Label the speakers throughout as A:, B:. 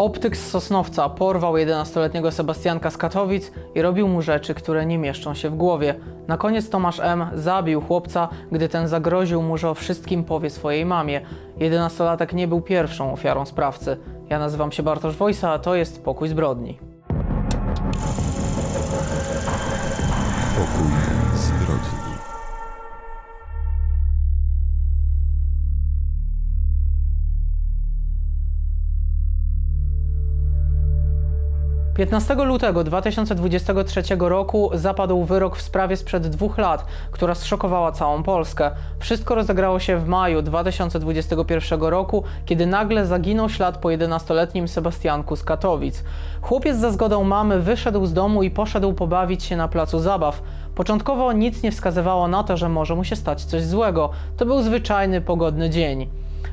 A: Optyk z Sosnowca porwał 11-letniego Sebastianka z Katowic i robił mu rzeczy, które nie mieszczą się w głowie. Na koniec Tomasz M. zabił chłopca, gdy ten zagroził mu, że o wszystkim powie swojej mamie. 11-latek nie był pierwszą ofiarą sprawcy. Ja nazywam się Bartosz Wojsa, a to jest Pokój Zbrodni.
B: Pokój
A: 15 lutego 2023 roku zapadł wyrok w sprawie sprzed dwóch lat, która zszokowała całą Polskę. Wszystko rozegrało się w maju 2021 roku, kiedy nagle zaginął ślad po 11-letnim Sebastianku z Katowic. Chłopiec za zgodą mamy wyszedł z domu i poszedł pobawić się na placu zabaw. Początkowo nic nie wskazywało na to, że może mu się stać coś złego. To był zwyczajny, pogodny dzień.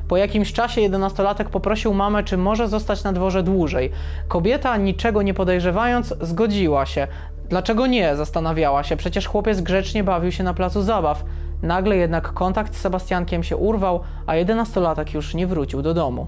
A: Po jakimś czasie jedenastolatek poprosił mamę, czy może zostać na dworze dłużej. Kobieta, niczego nie podejrzewając, zgodziła się. Dlaczego nie? Zastanawiała się. Przecież chłopiec grzecznie bawił się na placu zabaw. Nagle jednak kontakt z Sebastiankiem się urwał, a jedenastolatek już nie wrócił do domu.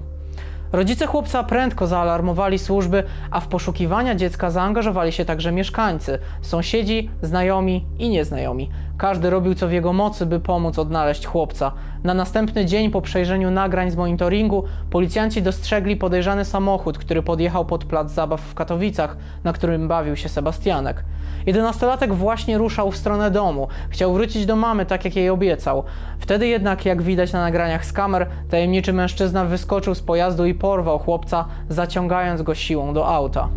A: Rodzice chłopca prędko zaalarmowali służby, a w poszukiwania dziecka zaangażowali się także mieszkańcy, sąsiedzi, znajomi i nieznajomi. Każdy robił co w jego mocy, by pomóc odnaleźć chłopca. Na następny dzień po przejrzeniu nagrań z monitoringu policjanci dostrzegli podejrzany samochód, który podjechał pod plac zabaw w Katowicach, na którym bawił się Sebastianek. Jedenastolatek właśnie ruszał w stronę domu. Chciał wrócić do mamy, tak jak jej obiecał. Wtedy jednak, jak widać na nagraniach z kamer, tajemniczy mężczyzna wyskoczył z pojazdu i porwał chłopca, zaciągając go siłą do auta.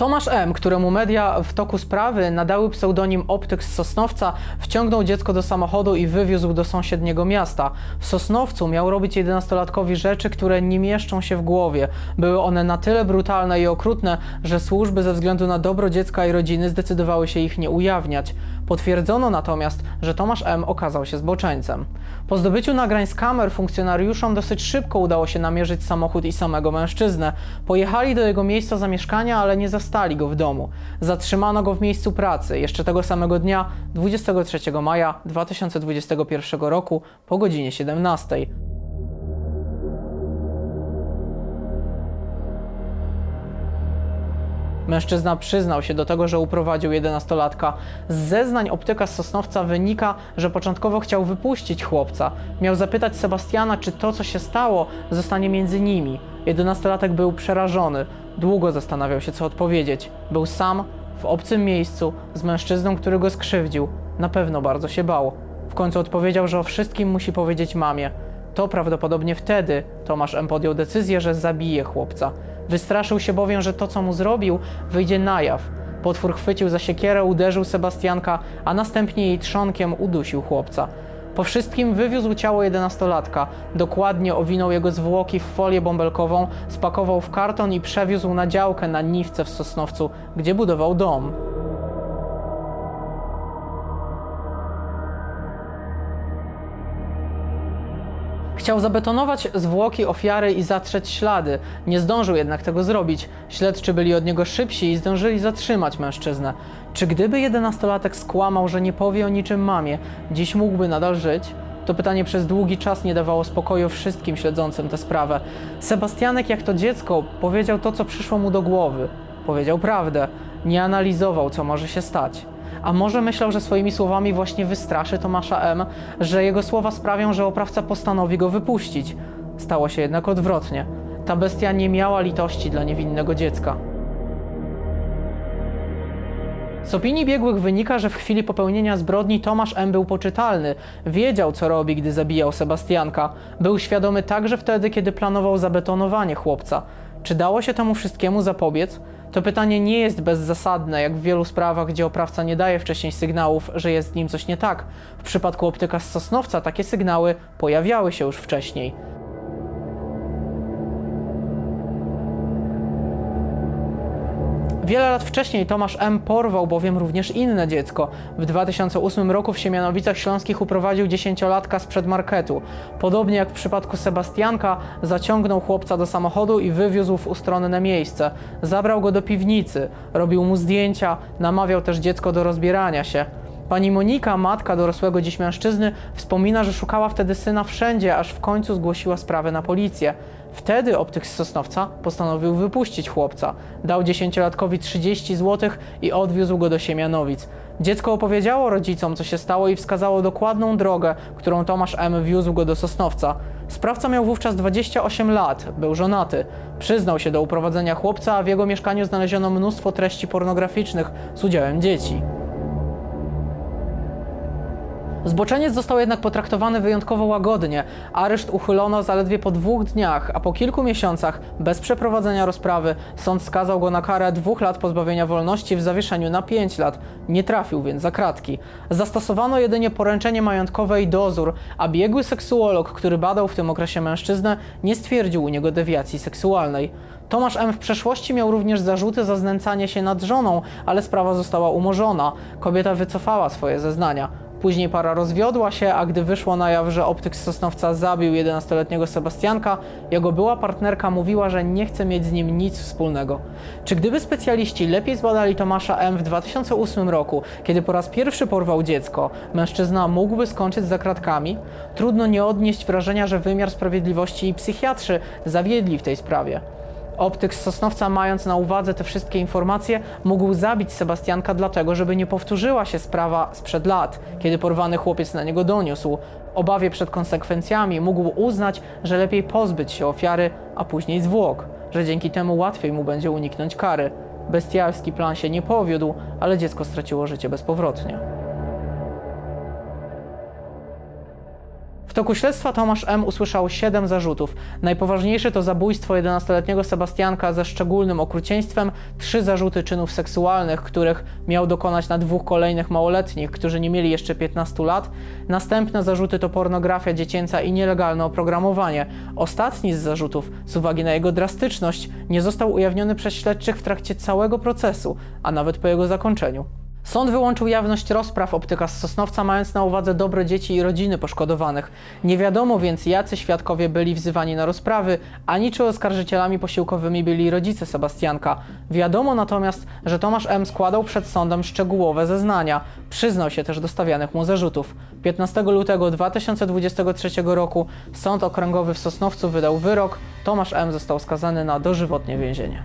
A: Tomasz M., któremu media w toku sprawy nadały pseudonim Optyk z Sosnowca, wciągnął dziecko do samochodu i wywiózł do sąsiedniego miasta. W Sosnowcu miał robić 11-latkowi rzeczy, które nie mieszczą się w głowie. Były one na tyle brutalne i okrutne, że służby ze względu na dobro dziecka i rodziny zdecydowały się ich nie ujawniać. Potwierdzono natomiast, że Tomasz M. okazał się zboczeńcem. Po zdobyciu nagrań z kamer funkcjonariuszom dosyć szybko udało się namierzyć samochód i samego mężczyznę. Pojechali do jego miejsca zamieszkania, ale nie zastali go w domu. Zatrzymano go w miejscu pracy jeszcze tego samego dnia, 23 maja 2021 roku po godzinie 17. Mężczyzna przyznał się do tego, że uprowadził 11-latka. Z zeznań optyka z Sosnowca wynika, że początkowo chciał wypuścić chłopca. Miał zapytać Sebastiana, czy to, co się stało, zostanie między nimi. 11-latek był przerażony. Długo zastanawiał się, co odpowiedzieć. Był sam, w obcym miejscu, z mężczyzną, który go skrzywdził. Na pewno bardzo się bał. W końcu odpowiedział, że o wszystkim musi powiedzieć mamie. To prawdopodobnie wtedy Tomasz M. podjął decyzję, że zabije chłopca. Wystraszył się bowiem, że to, co mu zrobił, wyjdzie na jaw. Potwór chwycił za siekierę, uderzył Sebastianka, a następnie jej trzonkiem udusił chłopca. Po wszystkim wywiózł ciało jedenastolatka, dokładnie owinął jego zwłoki w folię bąbelkową, spakował w karton i przewiózł na działkę na Niwce w Sosnowcu, gdzie budował dom. Chciał zabetonować zwłoki ofiary i zatrzeć ślady. Nie zdążył jednak tego zrobić. Śledczy byli od niego szybsi i zdążyli zatrzymać mężczyznę. Czy gdyby jedenastolatek skłamał, że nie powie o niczym mamie, dziś mógłby nadal żyć? To pytanie przez długi czas nie dawało spokoju wszystkim śledzącym tę sprawę. Sebastianek, jak to dziecko, powiedział to, co przyszło mu do głowy. Powiedział prawdę. Nie analizował, co może się stać. A może myślał, że swoimi słowami właśnie wystraszy Tomasza M., że jego słowa sprawią, że oprawca postanowi go wypuścić. Stało się jednak odwrotnie. Ta bestia nie miała litości dla niewinnego dziecka. Z opinii biegłych wynika, że w chwili popełnienia zbrodni Tomasz M. był poczytalny. Wiedział, co robi, gdy zabijał Sebastianka. Był świadomy także wtedy, kiedy planował zabetonowanie chłopca. Czy dało się temu wszystkiemu zapobiec? To pytanie nie jest bezzasadne, jak w wielu sprawach, gdzie oprawca nie daje wcześniej sygnałów, że jest z nim coś nie tak. W przypadku optyka z Sosnowca takie sygnały pojawiały się już wcześniej. Wiele lat wcześniej Tomasz M. porwał bowiem również inne dziecko. W 2008 roku w Siemianowicach Śląskich uprowadził dziesięciolatka sprzed marketu. Podobnie jak w przypadku Sebastianka, zaciągnął chłopca do samochodu i wywiózł w ustronne miejsce. Zabrał go do piwnicy, robił mu zdjęcia, namawiał też dziecko do rozbierania się. Pani Monika, matka dorosłego dziś mężczyzny, wspomina, że szukała wtedy syna wszędzie, aż w końcu zgłosiła sprawę na policję. Wtedy optyk z Sosnowca postanowił wypuścić chłopca. Dał dziesięciolatkowi 30 zł i odwiózł go do Siemianowic. Dziecko opowiedziało rodzicom, co się stało i wskazało dokładną drogę, którą Tomasz M. wiózł go do Sosnowca. Sprawca miał wówczas 28 lat, był żonaty. Przyznał się do uprowadzenia chłopca, a w jego mieszkaniu znaleziono mnóstwo treści pornograficznych z udziałem dzieci. Zboczeniec został jednak potraktowany wyjątkowo łagodnie. Areszt uchylono zaledwie po dwóch dniach, a po kilku miesiącach, bez przeprowadzenia rozprawy, sąd skazał go na karę dwóch lat pozbawienia wolności w zawieszeniu na pięć lat. Nie trafił więc za kratki. Zastosowano jedynie poręczenie majątkowe i dozór, a biegły seksuolog, który badał w tym okresie mężczyznę, nie stwierdził u niego dewiacji seksualnej. Tomasz M. w przeszłości miał również zarzuty za znęcanie się nad żoną, ale sprawa została umorzona. Kobieta wycofała swoje zeznania. Później para rozwiodła się, a gdy wyszło na jaw, że optyk z Sosnowca zabił 11-letniego Sebastianka, jego była partnerka mówiła, że nie chce mieć z nim nic wspólnego. Czy gdyby specjaliści lepiej zbadali Tomasza M. w 2008 roku, kiedy po raz pierwszy porwał dziecko, mężczyzna mógłby skończyć za kratkami? Trudno nie odnieść wrażenia, że wymiar sprawiedliwości i psychiatrzy zawiedli w tej sprawie. Optyk z Sosnowca, mając na uwadze te wszystkie informacje, mógł zabić Sebastianka dlatego, żeby nie powtórzyła się sprawa sprzed lat, kiedy porwany chłopiec na niego doniósł. Obawie przed konsekwencjami mógł uznać, że lepiej pozbyć się ofiary, a później zwłok, że dzięki temu łatwiej mu będzie uniknąć kary. Bestialski plan się nie powiódł, ale dziecko straciło życie bezpowrotnie. Toku śledztwa Tomasz M. usłyszał siedem zarzutów. Najpoważniejszy to zabójstwo 11-letniego Sebastianka ze szczególnym okrucieństwem, trzy zarzuty czynów seksualnych, których miał dokonać na dwóch kolejnych małoletnich, którzy nie mieli jeszcze 15 lat. Następne zarzuty to pornografia dziecięca i nielegalne oprogramowanie. Ostatni z zarzutów, z uwagi na jego drastyczność, nie został ujawniony przez śledczych w trakcie całego procesu, a nawet po jego zakończeniu. Sąd wyłączył jawność rozpraw optyka z Sosnowca, mając na uwadze dobro dzieci i rodziny poszkodowanych. Nie wiadomo więc, jacy świadkowie byli wzywani na rozprawy, ani czy oskarżycielami posiłkowymi byli rodzice Sebastianka. Wiadomo natomiast, że Tomasz M. składał przed sądem szczegółowe zeznania. Przyznał się też do stawianych mu zarzutów. 15 lutego 2023 roku Sąd Okręgowy w Sosnowcu wydał wyrok. Tomasz M. został skazany na dożywotnie więzienie.